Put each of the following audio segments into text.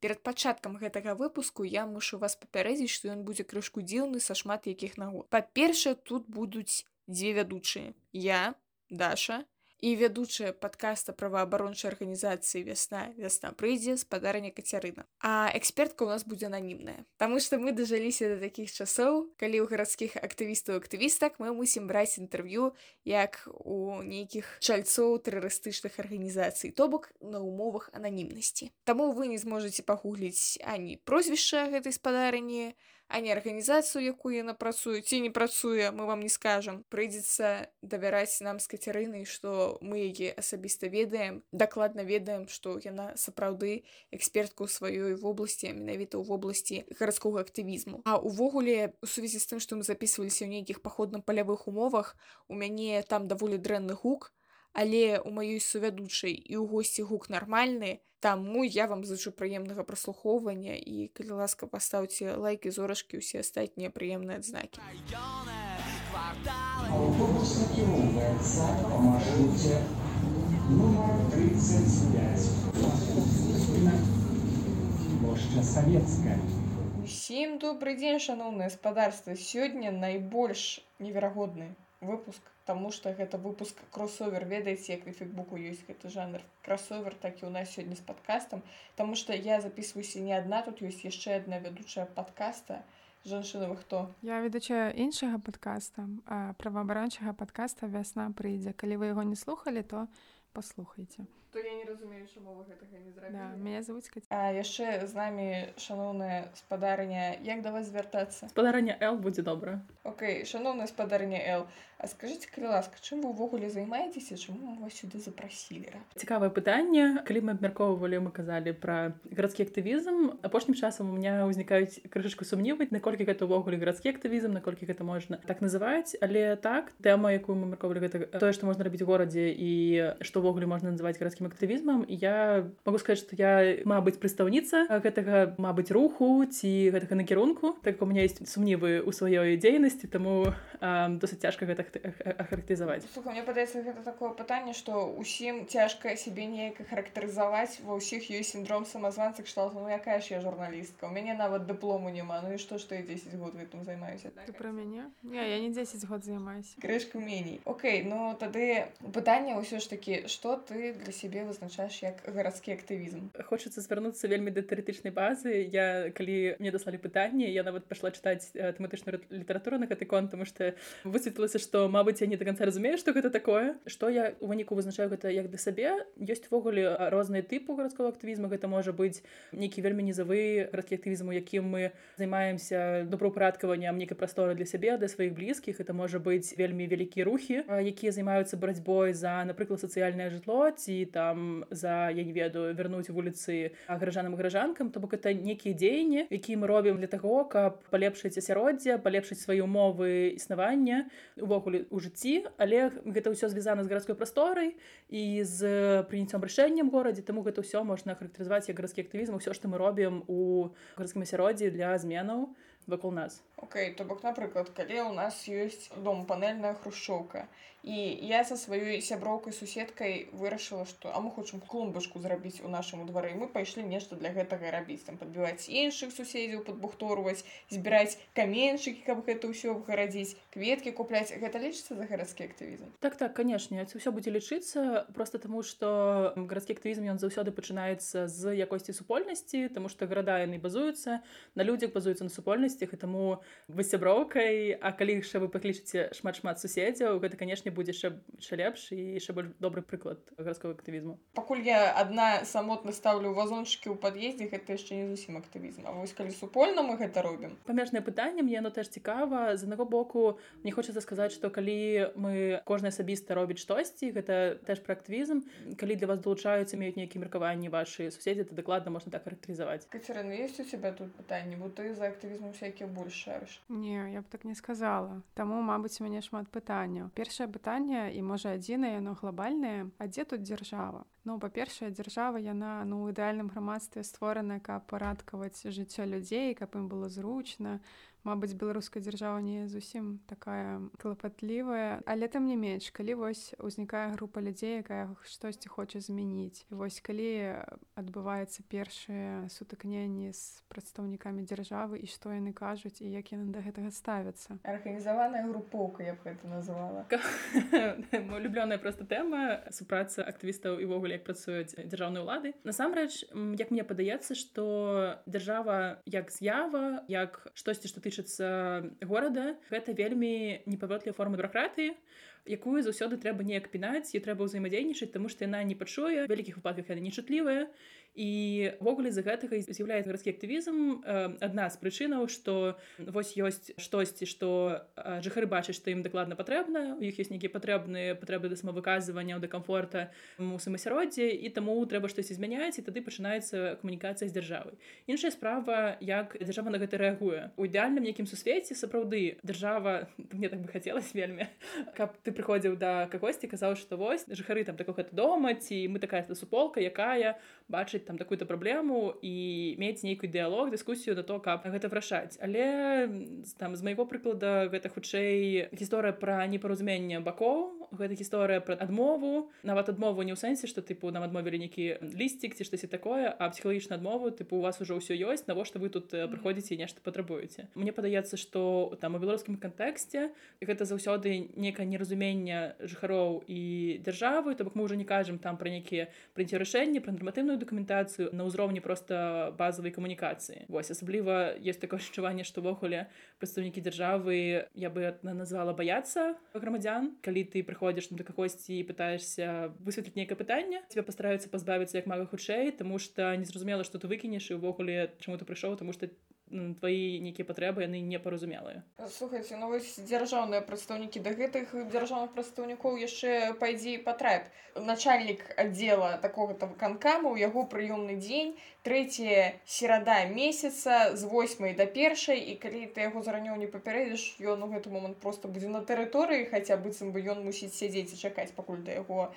Перад пачаткам гэтага выпуску я мушу вас папярэдзіць, што ён будзе крышку дзіўны са шмат якіх нагод. Па-першае, тут будуць дзве вядучыя. Я, Даша, і вядучая падкаста праваабарончай арганізацыі вясна вясна прыйдзе спадарня кацярына а экспертка у нас будзе ананімная Таму што мы дажаліся да такіх часоў калі ў гарадскіх актывістаў актывістак мы мусім браць інтэрв'ю як у нейкіх чальцоў тэрарыстычных арганізацый то бок на умовах ананімнасці Таму вы не зможаце пагугліць ані прозвішча гэтай спадарні а а не арганізацыю якую яна працуе ці не працуе мы вам не скажам прыйдзецца давяраць нам з кацярынай што мы яе асабіста ведаем дакладна ведаем што яна сапраўды экспертку ў сваёй вобласці менавіта ў вобласці гарадскога актывізму а увогуле у сувязі з тым што мы записываліся ў нейкіх паходна палявых умовах у мяне там даволі дрэнны гук але у маёй сувядучай і ў госці гук нармальны таму я вам зычу прыемнага праслухоўвання і калі ласка пастаўце лайки зорачкі ўсе астатнія прыемныя адзнакі. Савецкая Усім добрый дзень шаноўнае спадарства сёння найбольш неверагодны выпуск Таму што гэта выпуск кросовер ведаеце як на фейкбуку ёсць гэты жанр кросовер так і у нас сёння з падкастам Таму што я записываюся не адна тут ёсць яшчэ адна вядучая падкаста жанчына вы хто Я ведучая іншага падкаста праваабарончага падкаста вясна прыйдзе калі вы яго не слухали то паслухайце то я не разумею чаму вы гэтага не зрабілі да, мяне завуць А яшчэ з намі шаноўная спадарня як да вас звяртацца? Спадарня Л будзе добра. Окей шаноўная спадарня Л. А скажите калі ласка чым вы ўвогуле займаецеся чаму вас сюды запрасілі? Цікавае пытанне. Калі мы абмяркоўвалі мы казалі пра гарадскі актывізм апошнім часам у меня ўзнікаюць крышачку сумніваць наколькі гэта ўвогуле гарадскі актывізм наколькі гэта можна так называць. Але так тэма якую мы марковалі гэта тое што можна рабіць горадзе і што ўвогуле можна называць гарадскі грамадскім актывізмам я могу сказать что я мабыць прадстаўніца гэтага мабыць руху ці гэтага накірунку так у меня есть сумнівы у сваёй дзейнасці таму досыць цяжка гэта ахарактызаваць мне падаецца гэта такое пытанне что усім цяжка сябе неяк характарызаваць ва ўсіх ёсць синдром самазванца кшталту ну якая ж я журналістка у мяне нават дыплому няма ну і што што я 10 год гэтым займаюся так, про мяне не я не 10 год займаюся крышка меней Окей ну тады пытанне ўсё ж таки что ты для сябе сябе вызначаеш як гарадскі актывізм. Хочацца звярнуцца вельмі да тэарэтычнай базы. Я калі мне даслалі пытанне я нават пайшла чытаць тэматычную літаратуру на гэты конт тому что высветлілася што Мабыць я не до конца разумею што гэта такое. Што я у выніку вызначаю гэта як да сабе? Ёсць увогуле розныя тыпу гарадского актывізму гэта можа быць нейкі вельмі нізавы гарадскі актывізм у якім мы займаемся добраўпарадкаваннем нейкай прасторы для сябе для сваіх блізкіх. Это можа быць вельмі вялікія рухі якія займаюцца барацьбой за напрыклад сацыяльнае жытло ці там там за я не ведаю вярнуць вуліцы гражанам гражанкам то бок это нейкія дзеянні якія мы робім для таго каб палепшыць асяроддзе палепшыць свае умовы існавання увогуле у жыцці але гэта ўсё звязана з гарадской прасторай і з прыняццём рашэннем горадзе. Таму гэта ўсё можна характарызаваць як гарадскі актывізм усё што мы робім у гарадскім асяроддзі для зменаў вакол нас. Окей то бок напрыклад калі у нас ёсць дом панельная хрушчоўка і я са сваёй сяброўкай суседкай вырашыла што а мы хочам клумбачку зрабіць у нашаму двары мы пайшлі нешта для гэтага рабіць там падбіваць іншых суседзяў падбухторваць збіраць каменьчыкі каб гэта ўсё гарадзіць кветкі купляць. Гэта лічыцца за гарадскі актывізм? Так так канешне ўсё будзе лічыцца просто таму што гарадскі актывізм ён заўсёды пачынаецца з якосці супольнасці тому што гарада яны базуюцца на людзях базуюцца на супольнасцях і таму вы сяброўкай а калі яшчэ вы паклічыце шмат шмат суседзяў гэта канешне будзе яшчэ яшчэ лепш і яшчэ больш добры прыклад гарадского актывізму пакуль я адна самотна ставлю вазончыкі ў пад'ездзе гэта яшчэ не зусім актывізм А вось калі супольна мы гэта робім памежнае пытанне мне яно теж цікава з аднаго боку не хочацца сказаць што калі мы кожны асабіста робіць штосьці гэта теж пра актывізм калі для вас далучаюцца меюць нейкія меркаванні вашы суседзі то дакладна можна так характарызаваць Кацерына есть у тебя тут пытанне бо ты за актывізму всякие больш шарыш Не я б так не сказала. Таму мабыць у мяне шмат пытанняў. Першае пытанне і можа адзінае яно глобальнае а дзе тут дзяржава Ну па-першае дзяржава яна ну у ідэальным грамадстве створана каб парадкаваць жыццё людзей каб ім было зручна Мабыць, беларуская дзяржава не зусім такая клапатлівая, але там не менш, калі вось узнікае група людзей, якая штосьці хоча змяніць. Вось калі адбываецца першыя сутыкненні з прадстаўнікамі дзяржавы і што яны кажуць і як яны да гэтага ставяцца. Арганізаваная групоўка, я б гэта называла. Улюблёная проста тэма супраца актывістаў івогуле як працуюць дзяржаўныя ўлады. Насамрэч, як мне падаецца, што дзяржава як з'ява, як штосьці, што ты тычыцца горада гэта вельмі непаводлівая форма бюракратыі якую заўсёды трэба неяк пінаць і трэба ўзаемадзейнічаць тому што яна не пачуе вялікіх выпадках яна нечутлівая івогуле з-за гэтага з'яўляецца гарадскі актывізм адна з прычынаў што вось ёсць штосьці што жыхары бачаць што ім дакладна патрэбна у іх ёсць нейкія патрэбныя патрэбы да самавыказвання да камфорта у самасяроддзе і таму трэба штосьці змяняць і тады пачынаецца камунікацыя з дзяржавай іншая справа як дзяржава на гэта рэагуе у ідэальным нейкім сусвеце сапраўды дзяржава мне так бы хацелось вельмі каб ты прыходзіў да кагосьці казаў што вось жыхары там такога дома ці мы такая суполка якая бачыць там такую-то праблему і мець нейкі дыялог дыскусію на то каб гэта вырашаць але там з майго прыклада гэта хутчэй гісторыя пра непаразуменне бакоў гэта гісторыя пра адмову. Нават адмову не ў сэнсе што тыпу нам адмовілі нейкі лісцік ці штосьці такое а псіхалагічна адмову тыпу у вас ужо ўсё ёсць навошта вы тут прыходзіце нешта патрабуеце Мне падаецца што там у беларускім кантэксце гэта заўсёды некае неразуменне жыхароў і дзяржавы то бок мы ўжо не кажам там пра нейкія прыняцце рашэнні пра нарматыўную дакументацыю на ўзроўні проста базавай камунікацыі восьось асабліва есть такое адчуванне што ўвогуле прадстаўнікі дзяржавы я бы назвала баяцца грамадзян калі ты прыходзіш да кагосьці і пытаешься высветліць нейкае пытанне тебе пастараюцца пазбавіцца як мага хутчэй тому что незразумела што ты выкінеш і ўвогуле чаму ты прыйшоў тому что твои нейкія патрэбы яны непаразумелыя слухайте ну вось дзяржаўныя прадстаўнікі да гэтых дзяржаўных прадстаўнікоў яшчэ пайдзе патрэб начальнік аддзела такого там канкаму у яго прыёмны дзень трэцяя серада месяца з восьмай да першай і калі ты яго заранёў не папярэдзіш ён у гэты момант просто будзе на тэрыторыі хаця быццам бы ён мусіць сядзець і чакаць пакуль да яго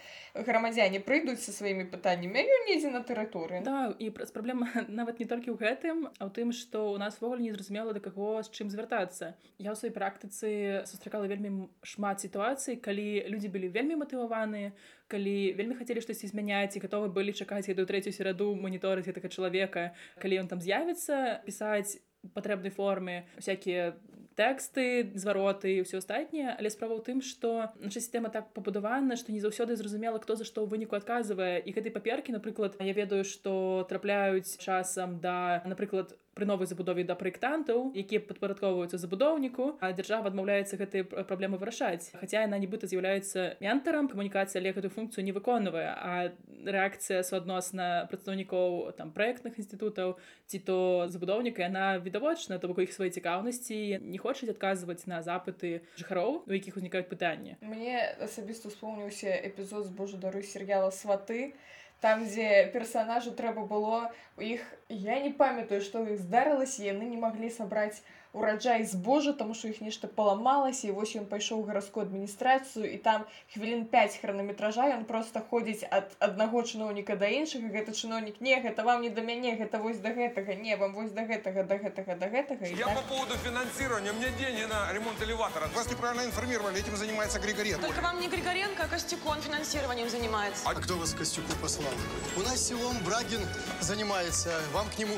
грамадзяне прыйдуць са сваімі пытаннямі ён недзе на тэрыторыі. Да і праз праблема нават не толькі ў гэтым а ў тым што у нас ввогуле незразумела да каго з чым звяртацца. Я ў сваёй практыцы сустракала вельмі шмат сітуацый калі людзі былі вельмі матываваныя калі вельмі хацелі штосьці змяняць і гатовы былі чакаць эту трэцюю сераду маніторыць гэтага чалавека. Калі ён там з'явіцца пісаць патрэбнай форме всякие тэксты звароты ўсё астатняе. Але справа ў тым што наша сістэма так пабудавана што не заўсёды зразумела хто за што ў выніку адказвае. І гэтай паперкі напрыклад я ведаю што трапляюць часам да напрыклад пры новай забудове да праектантаў якія падпарадковваюцца забудоўніку а дзяржава адмаўляецца гэтыя праблемы вырашаць. Хаця яна нібыта з'яўляецца ментарам камунікацыя але гэтую функцыю не выконвае а рэакцыя суадносна прадстаўнікоў там праектных інстытутаў ці то забудоўніка яна відавочна то бок іх свае цікаўнасці не хочуць адказваць на запыты жыхароў у якіх узнікаюць пытанні. Мне асабіста успомніўся эпізод з божа дары серыяла сваты там дзе персонажу трэба было у іх я не памятаю што іх здарылася яны не маглі сабраць ураджай збожа тому что іх нешта паламалася і вось ён пайшоў гарадскую адміністрацыю і там хвілін 5 хранаметража ён просто ходзіць ад аднаго чыноўніка да іншага гэта чыноўнік не гэта вам не да мяне гэта вось да гэтага не вам вось да гэтага да гэтага да гэтага я так... по поводу фінансирования мне деньги на ремонт элеватора. Вас неправильно информировали. Этим занимается григоренко только вам не григоренко а костюкон финансированием занимается. А кто вас костюку послал? У нас селом брагин занимается. Вам к нему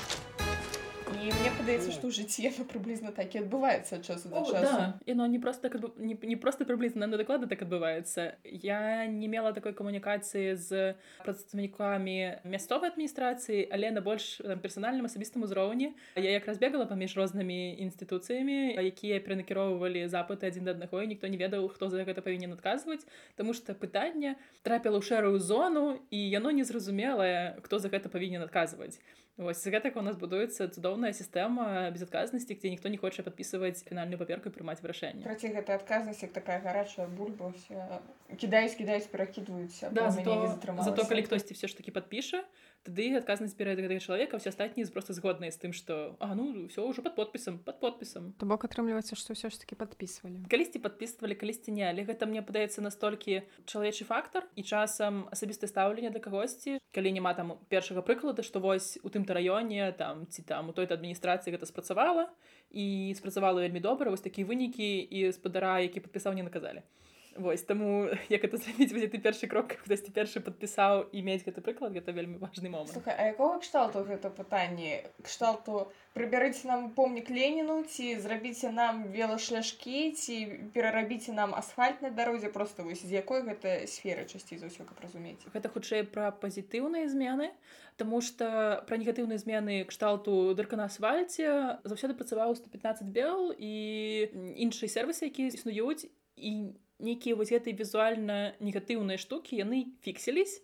і мне падаецца што ў жыцці яно прыблізна так і адбываецца часу да. часу. Да. яно не просто так, не, не просто прыблізна на дакладна так адбываецца я не мела такой камунікацыі з прадстаўнікамі мясцовай адміністрацыі але на больш персанальным асабістым узроўні я якраз бегала паміж рознымі інстытуцыямі якія перанакіроўвалі запыты адзін да аднаго і ніхто не ведаў хто за гэта павінен адказваць Таму што пытанне трапіла ў шэрую зону і яно незразумелае хто за гэта павінен адказваць Вось з гэтага у нас будуецца цудоўная сістэма безадказнасці, дзе ніхто не хоча падпісваць фінальную паперку і прымаць вырашэнне. Праці гэта адказнасць як такая гарачая бульба кідаюць кідаюць перакідваюць да, зато, зато калі хтосьці все ж таки падпіша, тады адказнасць перад гэтага чалавека все астатнія просто згодныя з тым што а ну все ўжо под подпісам под подпісам То бок атрымліваецца што ўсё ж таки подписывалі калісьці подписывалі калісьці не але гэта мне падаецца настолькі чалавечы фактор і часам асабістае стаўленне да кагосьці калі няма там першага прыклада што вось у тым-то раёне там ці там у той-то адміністрацыі гэта спрацавала і спрацавала вельмі добра вось такія вынікі і спадара які падпісаў не наказалі Вось таму як это зрабіць будзе ты першы крок хтосьці першы падпісаў і мець гэты прыклад гэта вельмі важны момант. Слухай, а якога кшталту гэта пытанне? Кшталту прыбярыце нам помнік леніну ці зрабіце нам велашляшкі ці перарабіце нам асфальт на дарозе просто вось з якой гэта сферы часцей за ўсё каб разумець? Гэта хутчэй пра пазітыўныя змены Таму што пра негатыўныя змены кшталту дырка на асфальце заўсёды працаваў 115 бел і іншыя сервісы якія існуюць і нейкія вось гэтай візуальна негатыўныя штукі яны фіксіліся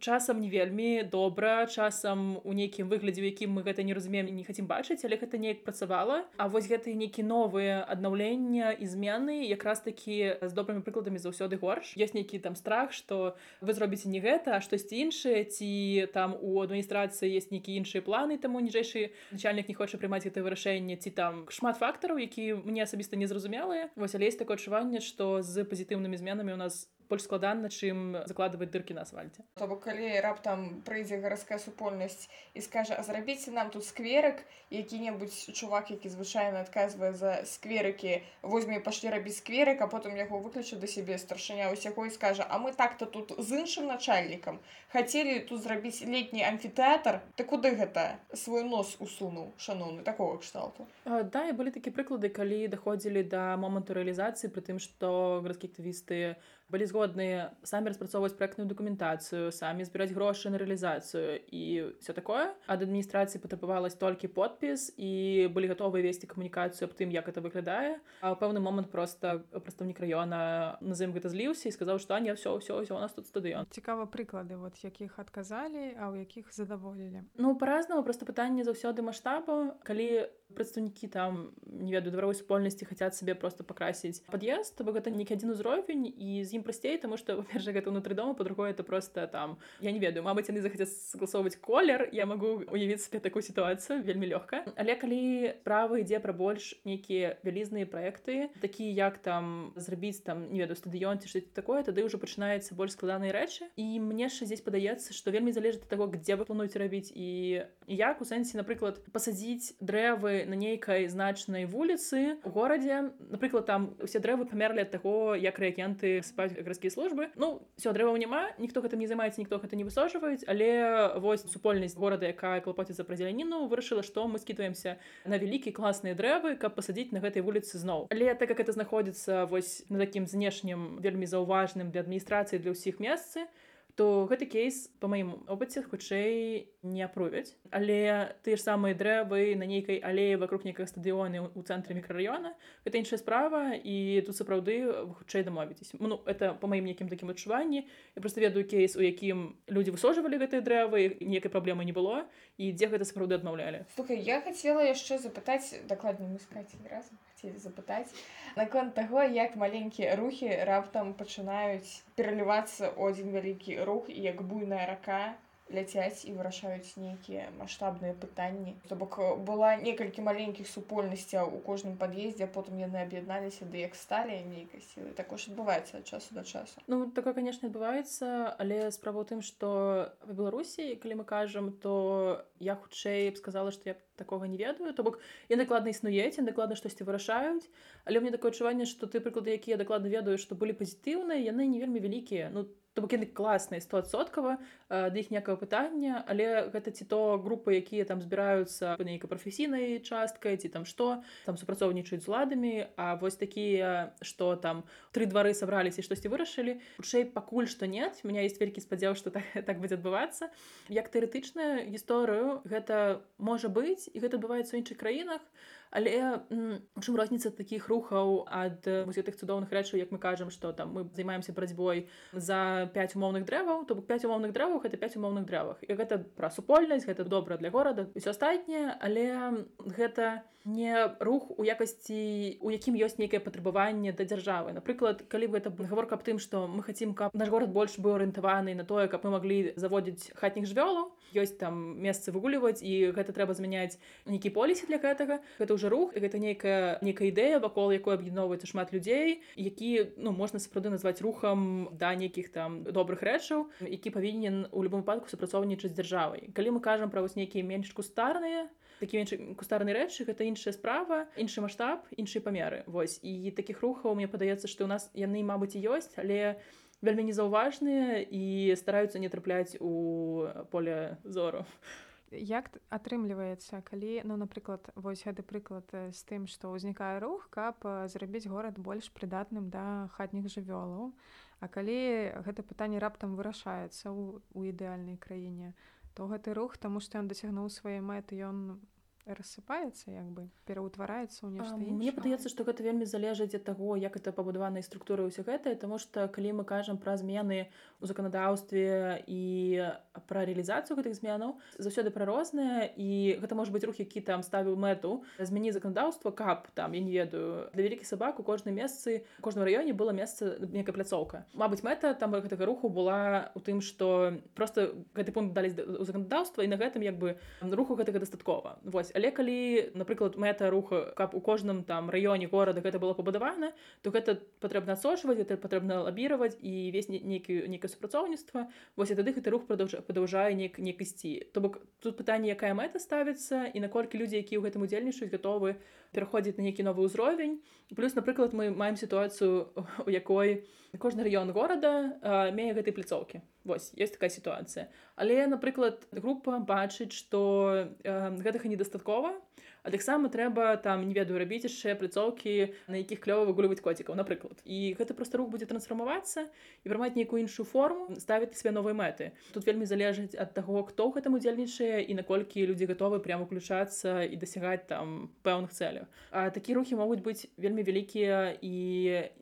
часам не вельмі добра часам у нейкім выглядзе у якім мы гэта не разумеем не хацім бачыць але гэта неяк працавала. А вось гэты нейкі новыя аднаўлення і змены якраз такі з добрымі прыкладамі заўсёды горш. Ёсць нейкі там страх што вы зробіце не гэта а штосьці іншае ці там у адміністрацыі есть нейкі іншыя планы таму ніжэйшы начальнік не хоча прымаць гэта вырашэнне ці там шмат фактараў які мне асабіста незразумелыя вось але есть такое адчуванне што з пазітыўнымі зменамі у нас больш складана чым закладваць дыркі на асфальце То бок калі раптам прыйдзе гарадская супольнасць і скажа а зрабіце нам тут скверык які-небудзь чувак які звычайна адказвае за скверыкі возьме пашлі рабіць скверык а потым яго выключу да сябе старшыня усяго і скажа а мы так-то тут з іншым начальнікам хацелі тут зрабіць летні амфітэатр ты куды гэта свой нос усунуў шаноўны такого кшталту? Да і былі такія прыклады калі даходзілі да моманту рэалізацыі пры тым што гарадскія актывісты былі згодныя самі распрацоўваць проектную дакументацыю самі збіраць грошы на рэалізацыю і все такое. Ад адміністрацыі патрабавалась толькі подпіс і былі гатовы весці камунікацыю аб тым як это выглядае. А ў пэўны момант просто прадстаўнік раёна назым гэта зліўся і сказаў што не все ўсё ўсё у нас тут стадыён цікава прыклады вот якіх адказалі а ў якіх задаволілі. Ну по-разнаму просто пытанне заўсёды маштабу. Калі прадстаўнікі там не ведаю дваровой супольнасці хацяць сабе просто пакрасіць пад'езд то бок гэта нейкі адзін узровень і з ім прасцей тому что перша гэта ўнутры дома по-другое это просто там я не ведаю мабыць яны захацяць согласоўваць колер я могу уявіць сабе такую сітуацыю вельмі лёгка але калі права ідзе пра больш нейкія вялізныя проекты такія як там зрабіць там не ведаю стадыён ці что такое тады ўжо пачынаецца больш складаныя рэчы і мне ж здесь падаецца што вельмі залежыць таго где вы плануеце рабіць і як у сэнсе напрыклад пасадзіць дрэвы на нейкай значнай вуліцы у горадзе. Напрыклад там усе дрэвы памерлі ад таго як рэагенты спаць гарадскія службы. Ну все дрэваў няма ніхто гэтым не займаецца ніхто гэта не высожваюць але вось супольнасць горада якая клапоціцца пра зеляніну вырашыла што мы скітваемся на вялікі класныя дрэвы каб пасадзіць на гэтай вуліцы зноў. Але так как это знаходзіцца вось на такім знешнім вельмі заўважным для адміністрацыі для ўсіх месцы то гэты кейс по маім опыце хутчэй не апровяць але тыя ж самыя дрэвы на нейкай алеі вокруг нейкага стадыёны у цэнтры мікрараёна гэта іншая справа і тут сапраўды хутчэй дамовіцесь. Ну это по маім нейкім такім адчуванні. Я просто ведаю кейс у якім людзі высожвалі гэтыя дрэвы ніякай праблемы не было і дзе гэта сапраўды адмаўлялі. Слухай я хацела яшчэ запытаць дакладней мы скаці разам хацелі запытаць наконт таго як маленькія рухі раптам пачынаюць пералівацца ў адзін вялікі рух і як буйная рака ляцяць і вырашаюць нейкія маштабныя пытанні то бок была некалькі маленькіх супольнасцяў у кожным пад'ездзе потым яны аб'ядналіся ды як сталі нейкай сілы також адбываецца ад часу да часу ну такое конечно адбываецца але справа ў тым што в беларусі калі мы кажам то я хутчэй б сказала што я такога не ведаю. То бок я дакладна існуеце дакладна штосьці вырашаюць. Але мне такое адчуванне што ты прыклады якія дакладна ведаю што былі пазітыўныя яны не вельмі вялікія ну то бок яны класныя стосоткава да іх некага пытання але гэта ці то групы якія там збіраюцца по нейкай прафесійнай часткай ці там што там супрацоўнічаюць з уладамі А вось такія што там тры двары сабраліся штосьці вырашылі. Хутчэй пакуль што нет меня есть вялікі спадзяў што так, так будзе адбывацца. Як тэарэтычная гісторыю гэта можа быць і гэта адбываецца ў іншых краінах але чым розніца такіх рухаў ад гэтых цудоўных рэчаў як мы кажам што там мы займаемся барацьбой за 5 умоўных дрэваў то бок 5 умоўных дрэваў гэта 5 умоўных дрэвах. І гэта пра супольнасць гэта добра для горада ўсё астатняе але гэта не рух у якасці у якім ёсць нейкае патрабаванне да дзяржавы. Напрыклад калі бы это гаворка аб тым што мы хацім каб наш горад больш быў арыентаваны на тое каб мы маглі заводзіць хатніх жвёлаў ёсць там месцы выгуліваць і гэта трэба змяняць нейкі полісе для гэтага гэта ўжо рух гэта нейкая нейкая ідэя вакол якой аб'ядноўваецца шмат людзей які ну можна сапраўды назваць рухам да нейкіх там добрых рэчаў які павінен у любом выпадку супрацоўнічаць дзяржавай. Калі мы кажам пра вось нейкія менш кустарныя такі кустарны рэчы гэта іншая справа іншы маштаб іншыя памеры. Вось і такіх рухаў мне падаецца што ў нас яны мабыць і ёсць але вельмі незаўважныя і стараюцца не трапляць у поле зору. Як атрымліваецца калі ну напрыклад вось гэты прыклад з тым што ўзнікае рух каб зрабіць горад больш прыдатным да хатніх жывёлаў. А калі гэта пытанне раптам вырашаецца ў, у ідэальнай краіне то гэты рух таму што ён дасягнуў свае мэты ён рассыпаецца як бы пераўтвараецца ў нешта Мне падаецца што гэта вельмі залежыць ад таго як это пабудаванай структуры ўсё гэтае таму што калі мы кажам пра змены у заканадаўстве і пра рэалізацыю гэтых зменаў заўсёды пра розныя і гэта можа быць рух які там ставіў мэту змяні заканадаўства каб там я не ведаю. Для вялікіх сабак у кожнай месцы кожным раёне было месца некая пляцоўка Мабыць мэта там гэтага руху была у тым што просто гэты пункт далі у заканадаўства і на гэтым як бы руху гэтага дастаткова вось але калі напрыклад мэта руха каб у кожным там раёне горада гэта было пабудавана то гэта патрэбна адсочваць это патрэбна лабіраваць і весь нейкі нейкае супрацоўніцтва вось тады гэты рух продолж падаўжае нек некасці то бок тут пытанне якая мэта ставіцца і наколькі людзі якія ў гэтым удзельнічаюць гатовы пераходзіць на нейкі новы ўзровень плюс напрыклад мы маем сітуацыю у якой кожны раён горада мее гэтай пляцоўкі Вось есть такая сітуацыя але напрыклад група бачыць што э, гэтага недастаткова а таксама трэба там не ведаю рабіць яшчэ пляцоўкі на якіх клёва выгуліваць коцікаў напрыклад. І гэта просто рух будзе трансфармавацца і прымаць нейкую іншую форму ставіць свае новыя мэты. Тут вельмі залежыць ад таго хто ў гэтым удзельнічае і наколькі людзі гатовы прямо уключацца і дасягаць там пэўных цэляў такія рухі могуць быць вельмі вялікія і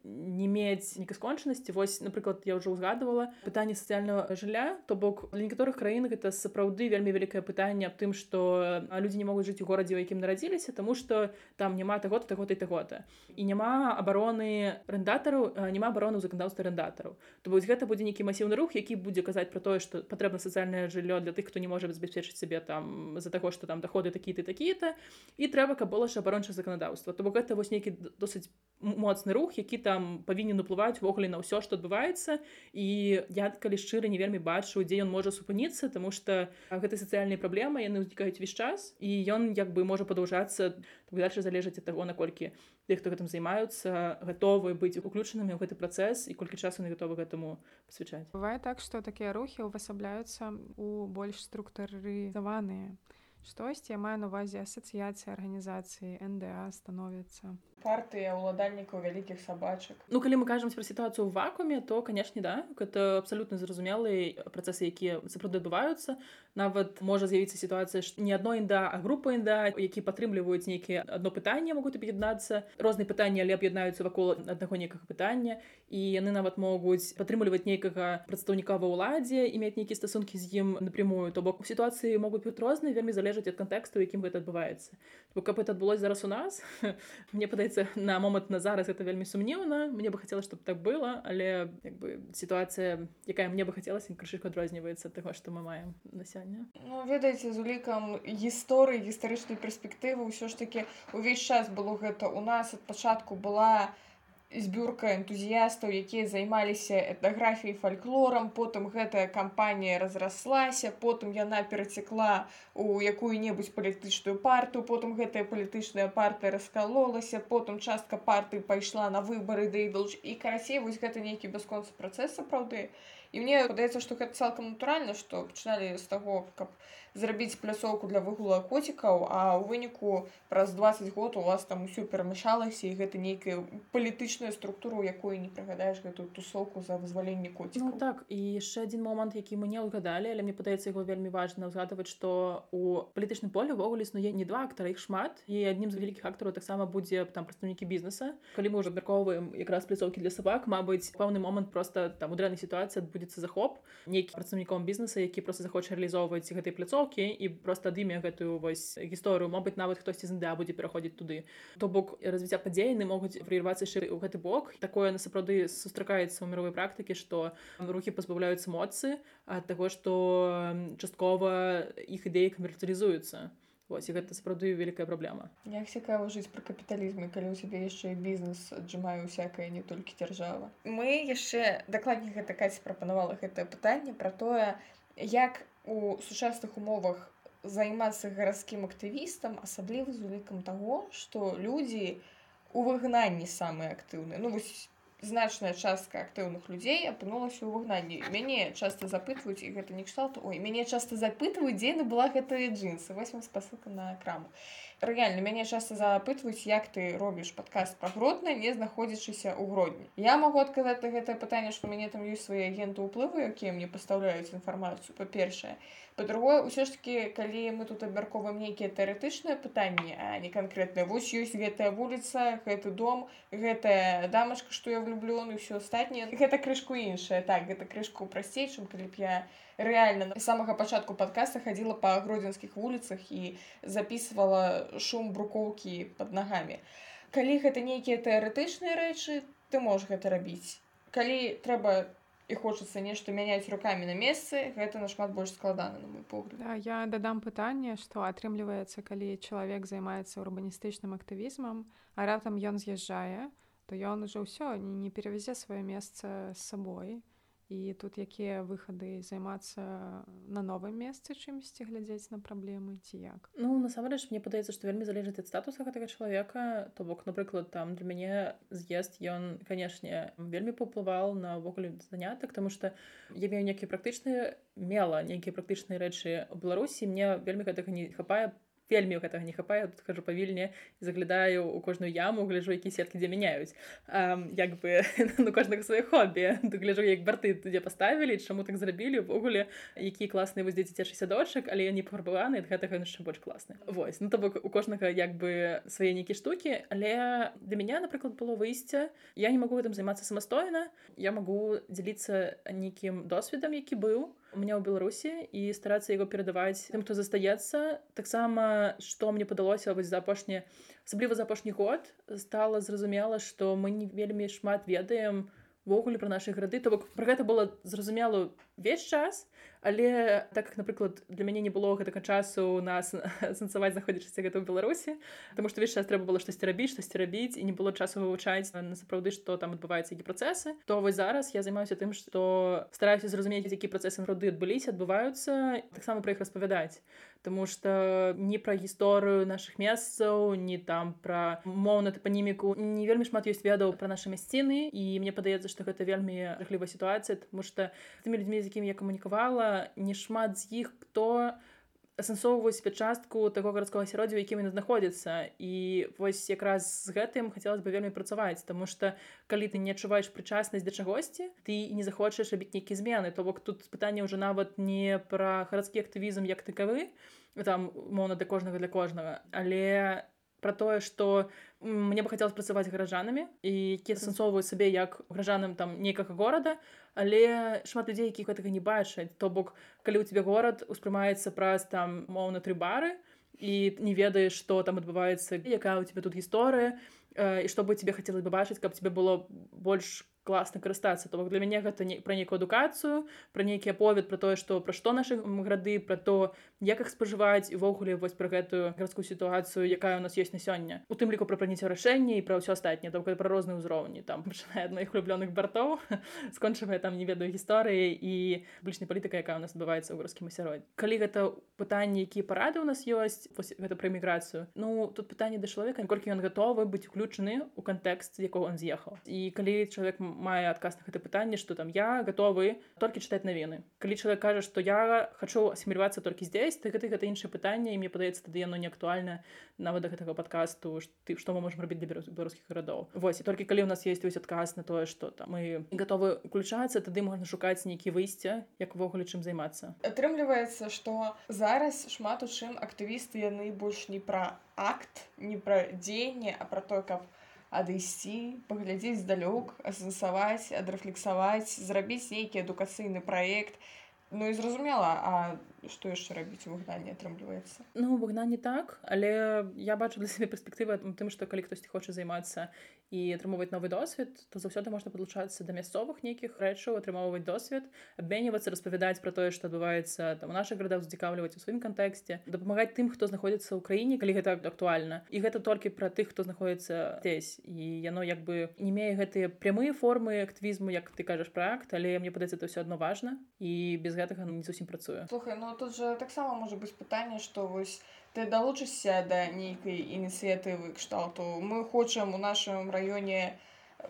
не мець нейкай скончанасці. Вось напрыклад я ўжо ўзгадывала пытанне сацыяльного жылля. То бок для некаторых краін гэта сапраўды вельмі вялікае пытанне аб тым што людзі не могуць жыць у горадзе якім на нарадзіліся тому что там няма таго таго і таго-то і няма абароны рэндатараў няма абароны ў заканадаўства рэндатараў то вось гэта будзе нейкі масіўны рух які будзе казаць про тое што патрэбна сацыяльнае жыллё для тых хто не можа забяспечыць сабе там з-за таго што там доходы такі-то такі-то і трэба каб было ж абаронча заканадаўства то бок гэта вось нейкі досыць моцны рух які там павінен уплываць ввогуле на ўсё што адбываецца. І я калі шчыра не вельмі бачу дзе ён можа супыніцца тому что гэта сацыяльныя праблемы яны ўзнікаюць увесь час і ён як бы можа падаўжацца дальше залежыць ад таго наколькі тых хто гэтым займаюцца гатовы быць уключанымі ў гэты працэс і колькі часу не гатовы гэтаму пасвячаць. Бывае так што такія рухі ўвасабляюцца у больш структурызаваныя штосьці я маю на увазе асацыяцыі арганізацыі нда становіцца партыя ўладальнікаў вялікіх сабачак Ну калі мы кажам пра сітуацыю ў вакууме то канешне да гэта абсалютна зразумелы працэсы якія сапраўды адбываюцца нават можа з'явіцца сітуацыя што не адно інда а група інда які падтрымліваюць нейкія адно пытанне могуць аб'яднацца розныя пытанні але аб'яднаюцца вакол аднаго некага пытання і яны нават могуць падтрымліваць нейкага прадстаўніка ва ўладзе і мець нейкія стасункі з ім напрямую. То бок сітуацыі могуць быць розныя вельмі залежаць ад кантэксту якім гэта адбываецца бо каб это адбылось зараз у нас мне падаецца на момант на зараз это вельмі сумнеўна мне бы хацела чтобы так было але як бы сітуацыя якая мне бы хацелася крышык адрозніваецца таго што мы маем на сёння ну, ведаеце з улікам гісторыі гістарычнай перспектывы ўсё ж таки увесь час было гэта. У нас ад пачатку была не збюрка энтузіястаў якія займаліся этнаграфіяй фальклорам потым гэтая кампанія разраслася. Потым яна перацякла у якую-небудзь палітычную партыю. Потым гэтая палітычная партыя раскалолася. Потым частка партыі пайшла на выбары да ідолж і карацей вось гэта нейкі бясконцы працэс сапраўды. І мне падаецца што гэта цалкам натуральна што пачыналі з таго каб зрабіць пляцоўку для выгула коцікаў а ў выніку праз 20 год у вас там усё перамяшалася і гэта нейкая палітычная структура якую не прыгадаеш гэтую тусоўку за вызваленне коці ну, так і яшчэ один момант які мы не ўгадалі але мне падаецца яго вельмі важна ўзгадваць што у палітычным поле ўвогуле існуе не два актара іх шмат і аднім з вялікіх актараў таксама будзе там прадстаўнікі бізнеса. Калі мы ўжо абмяркоўваем якраз пляцоўкі для сабак Мабыць пэўны момант просто там у дрэннай сітуацыі знаходзіцца захоп нейкі працаўніком бізнеса які просто захоча рэалізоўваць гэтай пляцоўкі і просто адыме гэтую вось гісторыю мабыць нават хтосьці з НДА будзе пераходзіць туды. То бок развіцця падзейны могуць вар'явацца шыры ў гэты бок. Такое на сапраўды сустракаецца ў мировой практыкі што рухі пазбаўляюцца моцы ад таго што часткова іх ідэі камерцыялізуюцца Вось, і гэта сапраўды вялікая праблема як цікава жыць пра капіталізм калі ў цябе яшчэ бізнес аджымаю всякае не толькі дзяржава мы яшчэ дакладней гэта каць прапанавала гэтае пытанне пра тое як у сучасных умовах займацца гарадскім актывістам асабліва з улікам таго што людзі у выгнанні самыя актыўныя. Ну вось значная частка актыўных людзей апынулася ў выгнанні мяне часта запытваюць і гэта не кшталт ой мяне часта запытваюць дзе на была гэтая джинсы. Восьм спасылка на краму рэальна мяне часта запытваюць як ты робіш падкаст пра гродна не знаходзячыся ў гродні я магу адказаць на гэтае пытанне што мяне там ёсць свае агенты ўплывы якія мне пастаўляюць інфармацыю па-першае па-другое ўсё ж таки калі мы тут абмярковаем нейкія тэарэтычныя пытанні а не канкрэтныя вось ёсць гэтая вуліца гэты дом гэтая дамашка што я влюблёны ўсё астатніе гэта крышку іншае так гэта крышку прасцей чым калі б я реально з самага пачатку подкаста хадзіла па гродзенскіх вуліцах і записывала шум брукоўкі под нагамі калі гэта нейкія тэарэтычныя рэчы ты можаш гэта рабіць калі трэба і хочацца нешта мяняць руками на месцы гэта нашмат больш складана на мой погляд. Да, я дадам пытанне што атрымліваецца калі чалавек займаецца урбаністычным актывізмам а раптам ён з'язджае то ён ужо ўсё не перавязе сваё месца з сабой і тут якія выхады займацца на новым месцы чымсьці глядзець на праблемы ці як? Ну насамрэч мне падаецца што вельмі залежыць ад статуса гэтага чалавека. То бок напрыклад там для мяне з'езд ён канешне вельмі паўплываў на ўвогуле занятак тому что я мею нейкія практычныя мела нейкія практычныя рэчы у беларусі мне вельмі гэтага не хапае по вельмі гэтага не хапае тут хожу павільне заглядаю у кожную яму гляжу які сеткі дзе мяняюць як бы ну кожнага свае хобі гляжу як барты дзе паставілі чаму так зрабілі увогуле які класныя вось дзецячы сядочак але я не пафарбаваны ад гэтага яшчэ больш класны Вось ну то бок у кожнага як бы свае нейкі штукі але для мяне напрыклад было выйсце я не могу гэтым займацца самастойна я могу дзяліцца нейкім досведам які быў у меня ў беларусі і старацца яго перадаваць тым хто застаецца таксама што мне падалося вось за апошні асабліва за апошні год стала зразумела што мы не вельмі шмат ведаем ввогуле пра нашы грады то бок пра гэта было зразумела весь час але так как напрыклад для мяне не было гэтага часу нас сэнсаваць знаходзячыся гэта ў беларусі потому что весь час трэба было штосьці рабіць штосьці рабіць і не было часу вывучаць на сапраўды што там адбываецца які працэсы то вось зараз я займаюся тым што стараюся зразумець які працэсы роды адбыліся адбываюцца таксама пра іх распавядаць Таму што не пра гісторыю нашых месцаў, не там пра моўна тапаніміку не вельмі шмат ёсць ведаў пра нашы мясціны і мне падаецца, што гэта вельмі жахлівая сітуацыя, тому што тымі людзьмі, з якімі я камунікавала, не шмат з іх хто асэнсоўваюць сябе частку таго гарадскога асяроддзя, якім ён знаходзіцца. І вось якраз з гэтым хацелось бы вельмі працаваць, Таму што калі ты не адчуваеш прычаснасць да чагосьці, ты не захочаш рабіць нейкія змены, то бок тут пытанне ўжо нават не пра гарадскі актывізм як такавы, там моўна для кожнага для кожнага але про тое что мне бы хацелось працаваць гаражанамі і якія сэнсоўваюць сабе як гражанам там нейкага горада але шмат людзей якіх гэтага не бачаць то бок калі у тебе горад успрымаецца праз там моўна тры бары і не ведаеш что там адбываецца якая у тебя тут гісторыя і што бы тебе хацелось бы бачыць каб тебе было больш класна карыстацца то бок для мяне гэта не пра нейкую адукацыю пра нейкі аповед пра тое што пра што нашы грады пра то як іх спажываць івогуле вось пра гэтую гарадскую сітуацыю якая у нас ёсць на сёння у тым ліку пра праніццё рашэння і пра ўсё астатняе там пра розныя ўзроўні там пачынае ад моих улюблёных бартоў скончвае там не ведаю гісторыі і блічнай палітыка якая у нас адбываецца ў гарадскім асяроддзі калі гэта пытанні якія парады ў нас ёсць гэта пра эміграцыю ну тут пытанне да чалавека колькі ён гатовы быць уключаны у кантэкст якого он з'ехаў і калі чалавек мае адказ на гэта пытанне што там я гатовы толькі чытаць навіны калі чалавек кажа што я хачу асімілівацца толькі здесь ты гэты гэта іншае пытанне і мне падаецца тады яно не актуальна нават да гэтага падкасту ты што мы можем рабіць для беларускіх гарадоў восьось і толькі калі у нас есть вось адказ на тое што там мы гатовы уключацца тады можна шукаць нейкі выйсця як увогуле чым займацца атрымліваецца што зараз шмат у чым актывісты яны больш не пра акт не пра дзеянне а пра то каб адысці паглядзець здалёк асэнсаваць адрэфлексаваць зрабіць нейкі адукацыйны праект Ну і зразумела А што яшчэ рабіць у выгнанні атрымліваецца? Ну выгнанне так але я бачу для сябе перспектывы тым што калі хтосьці хоча займацца і атрымоўваць новы досвед то заўсёды можна падлучацца да мясцовых нейкіх рэчаў атрымоўваць досвед абменьвацца распавядаць пра тое што адбываецца там у наших гарадах зацікаўліваць у сваім кантэксце дапамагаць тым хто знаходзіцца ў краіне калі гэта актуальна. І гэта толькі пра тых хто знаходіцца здесь і яно як бы не мее гэтыя прямыя формы актывізму як ты кажаш пра акт але мне падаецца это ўсё адно важна і без гэтага не зусім працуе. Слухай ну тут жа таксама можа быць пытанне што вось ты далучышся да нейкай ініцыятывы кшталту. Мы хочам у нашым раёне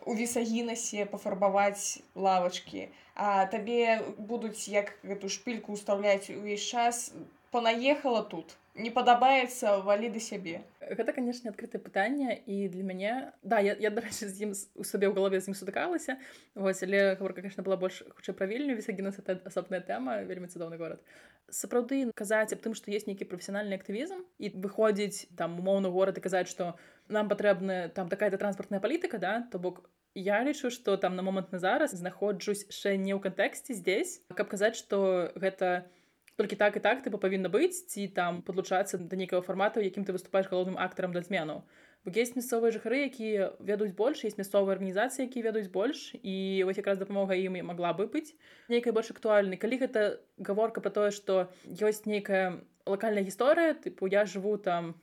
у вісагінасе пафарбаваць лавачкі а табе будуць як гэту шпільку ўстаўляць увесь час. Панаехала тут не падабаецца валі да сябе гэта канешне адкрытае пытанне і для мяне да я, я дарэчы з ім у сабе ў галаве з ім сутыкалася вось але гаворка конечно была больш хутчэй правільню вісагінас это асобная тэма вельмі цудоўны горад сапраўды казаць аб тым што есть нейкі прафесіянальны актывізм і выходзіць там умоўны горад і казаць што нам патрэбна там такая-то транспартная палітыка да то бок я лічу што там на момант на зараз знаходжусь яшчэ не ў кантэксце здесь каб казаць што гэта толькі так і так ты павінна быць ці там падлучацца да нейкага фармату якім ты выступаеш галоўным актарам да змену бо есть мясцовыя жыхары якія ведаюць больш есть мясцовыя арганізацыі якія ведаюць больш і вось якраз дапамога ім і магла бы быць нейкай больш актуальны калі гэта гаворка про тое што ёсць нейкая лакальная гісторыя тыпу я жыву там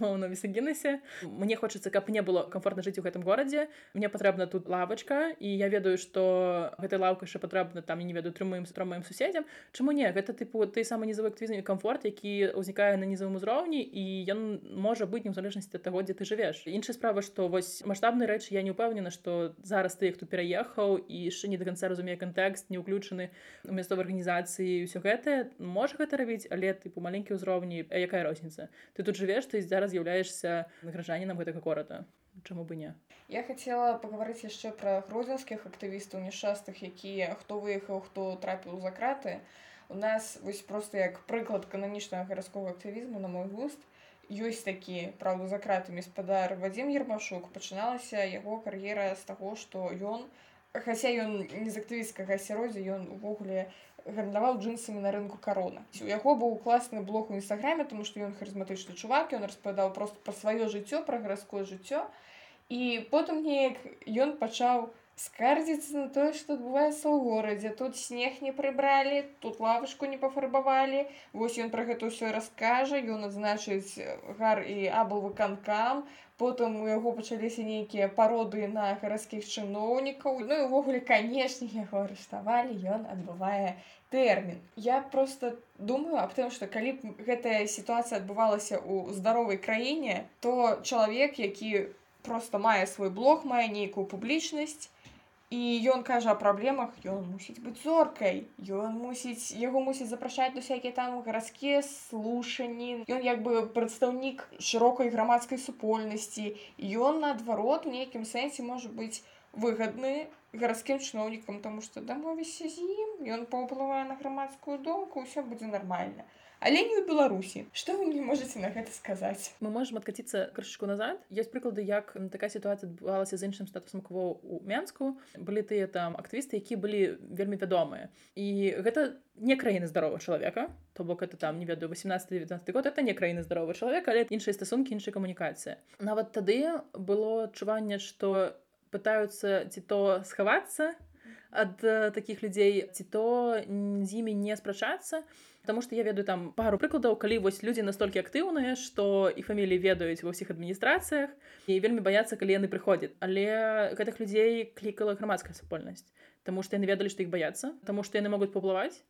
на вісагенесе мне хочацца каб мне было комфортна жыць у гэтым горадзе. Мне патрэбна тут лавачка і я ведаю што гэтай лаўка яшчэ патрэбна там не ведаю трымаем маім суседзям. Чаму не? Гэта тыпу ты самы нізавы актывізм комфорт які ўзнікае на нізавым узроўні і ён можа быць незалежнасці ад таго дзе ты жывеш. Іншая справа што вось маштабныя рэчы я не ўпэўнена што зараз ты хто пераехаў і яшчэ не до конца разумее кантэкст не ўключаны у мясцовай арганізацыі ўсё гэтае можа гэта рабіць але тыпу маленькі ўзроўні якая розніца? Ты тут жывеш ты зараз з'яўляешься гражданінам гэтага горада чаму бы не? Я хотела паговорыць яшчэ пра гродзенскіх актывістаў няшчастых якія хто выехаў хто трапіў за краты. У нас вось просто як прыклад кананічнага гарадскога актывізму на мой густ ёсць такі праўда за кратамі спадар вадзім ермашук. Пачыналася яго кар'ера з таго што ён хаця ён не з актывісцкага асяроддзя ён увогуле гандляваў джинсамі на рынку карона. У яго быў класны блог у нстаграме тому што ён харызматычны чувак ён распавядаў просто пра сваё жыццё пра гарадское жыццё. І потым неяк ён пачаў скардзіцца на тое што адбываецца ў горадзе тут снег не прыбралі тут лавачку не пафарбавалі вось ён пра гэта ўсё раскажа ён адзначыць гар і абл выканкам. Потым у яго пачаліся нейкія пароды на гарадскіх чыноўнікаў. Ну і ўвогуле канешне яго арыштавалі ён адбывае тэрмін. Я просто думаю аб тым што калі б гэтая сітуацыя адбывалася ў здаровай краіне то чалавек які просто мае свой блог мае нейкую публічнасць і ён кажа о праблемах ён мусіць быць зоркай ён мусіць яго мусіць запрашаць усякія там гарадскія слушанні ён як бы прадстаўнік шырокай грамадскай супольнасці ён наадварот у нейкім сэнсе можа быць выгадны гарадскім чыноўнікам тому што дамовіся з ім ён паўплывае на грамадскую думку ўсё будзе нармальна але не ў беларусі что вы мне можете на гэта сказаць мы можем адкаціцца крышачку назад. Есть прыклады як такая сітуацыя адбывалася з іншым статусам кво у мянску. Былі тыя там актывісты які былі вельмі вядомыя і гэта не краіны здарова чалавека то бок это там не ведаю 18-19 год это не краіны здарова чалавека але іншыя стасункі іншай камунікацыі нават тады было адчуванне што пытаюцца ці то схавацца ад таких людзей ці то з імі не спрачацца то Таму што я ведаю там пару прыкладаў, калі вось людзі настолькі актыўныя, што і фаміліі ведаюць ва ўсіх адміністрацыях і вельмі баяцца, калі яны прыходзяць. Але гэтых людзей клікала грамадская супольнасць, Таму што яны ведалі, што іх баяцца, Таму што яны могуць паплываць.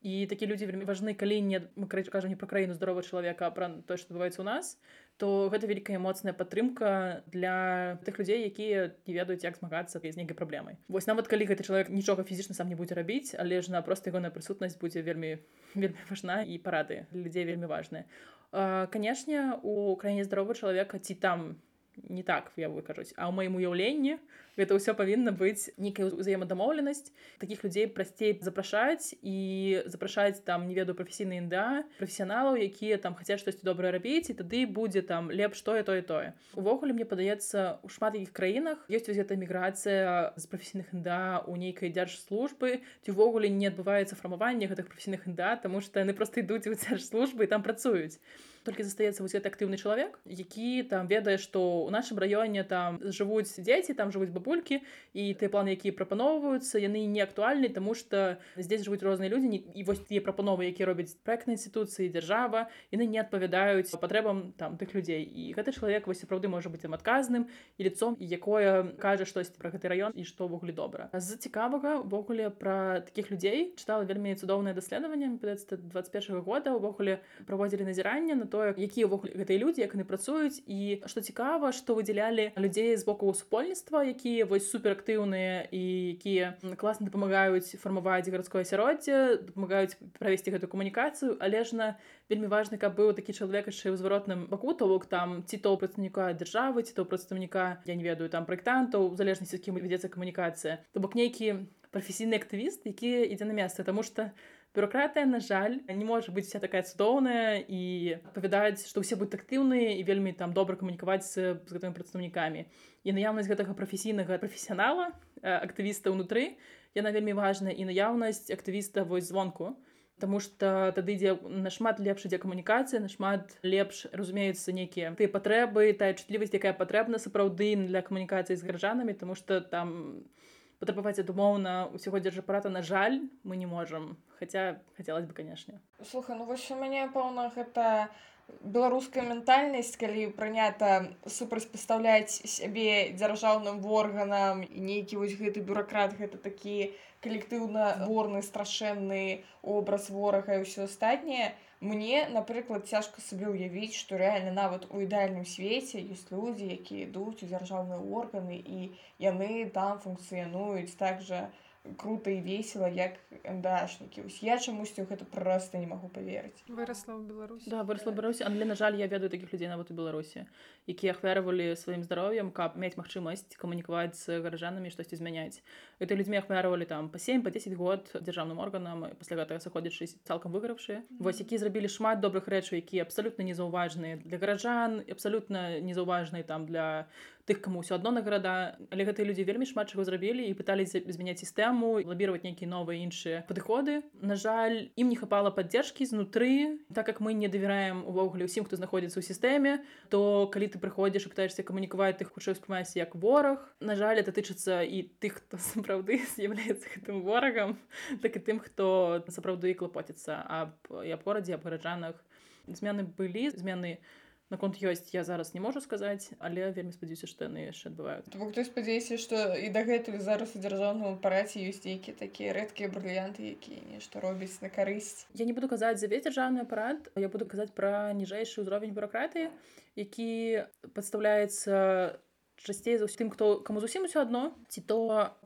І такі людзі вельмі важны, калі не мы кажам не пра краіну здарова чалавека, а пра тое, што адбываецца ў нас, то гэта вялікая моцная падтрымка для тых людзей якія не ведаюць як змагацца з нейкай праблемай вось нават калі гэты чалавек нічога фізічна сам не будзе рабіць але ж на проста ягоная прысутнасць будзе вельмі вельмі важна і парады людзей вельмі важная канешне у краіне здаровы чалавека ці там не так я выкажуць а ў маім уяўленні гэта ўсё павінна быць нейкая ўзаемадамоўленасць таких людзей прасцей запрашаць і запрашаць там не ведаю прафесійны інда прафесіяналаў якія там хаця штосьці добрае рабіць і тады будзе там лепш тое тое тое увогуле мне падаецца у шмат якіх краінах ёсць вось гэта міграцыя з прафесійных інда у нейкай дзяржслужбы ці ўвогуле не адбываецца фармаванне гэтых прафесійных інда тому што яны просто ідуць у дзяржслужбы і там працуюць толькі застаецца вось гэты актыўны чалавек які там ведае што ў нашым раёне там жывуць дзеці там жывуць бабулькі і тыя планы якія прапаноўваюцца яны не актуальны тому что здесь жывуць розныя людзі і вось тыя прапановы якія робяць проектнай інстытуцыі дзяржава яны не адпавядаюць патрэбам там тых людзей. І гэты чалавек вось сапраўды можа быць ім адказным і лицом якое кажа штосьці про гэты раён і што ўвогуле добра. З цікавага увогуле про таких людзей чытала вельмі цудоўнае даследаванне 21 года. Увогуле праводзілі назіранне на тое якія ўвогуле гэтыя людзі як яны працуюць і што цікава што выдзялялі людзей з боку супольніцтва якія вось суперактыўныя і якія класна дапамагаюць фармаваць гарадское асяроддзе дапамагаюць правесці гэту камунікацыю. Але ж на вельмі важны каб быў такі чалавек яшчэ ў зваротным баку то бок там ці то прадстаўніка дзяржавы ці то прадстаўніка я не ведаю там праектантаў залежнасці кім вядзецца камунікацыя. То бок нейкі прафесійны актывіст які ідзе на месца. Тому что бюрократыя на жаль не можа быць вся такая цудоўная і павядаць што ўсе будуць актыўныя і вельмі там добра камунікаваць з, з гэтымі прадстаўнікамі і наяўнасць гэтага прафесійнага прафесіянала актывіста ўнутры яна вельмі важная і наяўнасць актывіста вось звонку Таму што тады ідзе нашмат лепш ідзе камунікацыя нашмат лепш разумеюцца нейкія тыя патрэбы тая чутлівасць якая патрэбна сапраўды для камунікацыі з гаражанамі тому что там патрабаваць адумоўна усяго дзяржапарата на жаль мы не можам хотя хотелось бы конечно. Слухай ну вось у мяне пэўна гэта беларуская ментальнасць калі прынята супрацьпастаўляць сябе дзяржаўным органам нейкі вось гэты бюракрат гэта такі калектыўна горны страшэнны образ ворага і ўсё астатняе мне напрыклад цяжка сабе ўявіць што рэальна нават у ідэальным свеце ёсць людзі якія ідуць у дзяржаўныя органы і яны там функцыянуюць так жа у круто і весело як дашнікі ось я чамусьці гэта проста не магу поверыць выросла ў беларусі. Да выросла беларусі але на жаль я ведаю таких людзей нават у беларусі якія ахвяравалі сваім здароўем каб мець магчымасць камунікаваць з гаражанамі штосьці змяняць это людзьмі ахвяравалі там по 7 по 10 год дзяржаўным органам пасля гэтага сыходзячы цалкам выгравшы вось які зрабілі шмат добрых рэчаў якія абсалютна незаўважныя для гаражан абсалютна незаўважнай там для тых каму ўсё адно на гарада але гэтыя людзі вельмі шмат чаго зрабілі і пыталіся змяняць сістэму лабіраваць нейкія новыя іншыя падыходы На жаль ім не хапала паддержкі знутры так как мы не давяраем увогуле ўсім хто знаходзіцца ў сістэме то калі ты прыходзіш і пытаешься камунікаваць тых хутчэй спрымаецца як вораг На жаль это тычыцца і тых хто сапраўды з'яўляецца гэтым ворагам так і тым хто сапраўды клапоціцца аб аб горадзе аб гараджанах змены былі змены у наконт ёсць я зараз не можу сказаць але вельмі спадзяюся што яны яшчэ адбываюць хто спадзяюся што і дагэтуль зараз у дзяржаўным апараце ёсць нейкі такія рэдкія брыльянты якія нешта робяць на карысць. Я не буду казаць за весь дзяржаўны апарат я буду казаць пра ніжэйшы ўзровень бюрократыі які падстаўляецца часцей за тым хто каму зусім усё адно ці то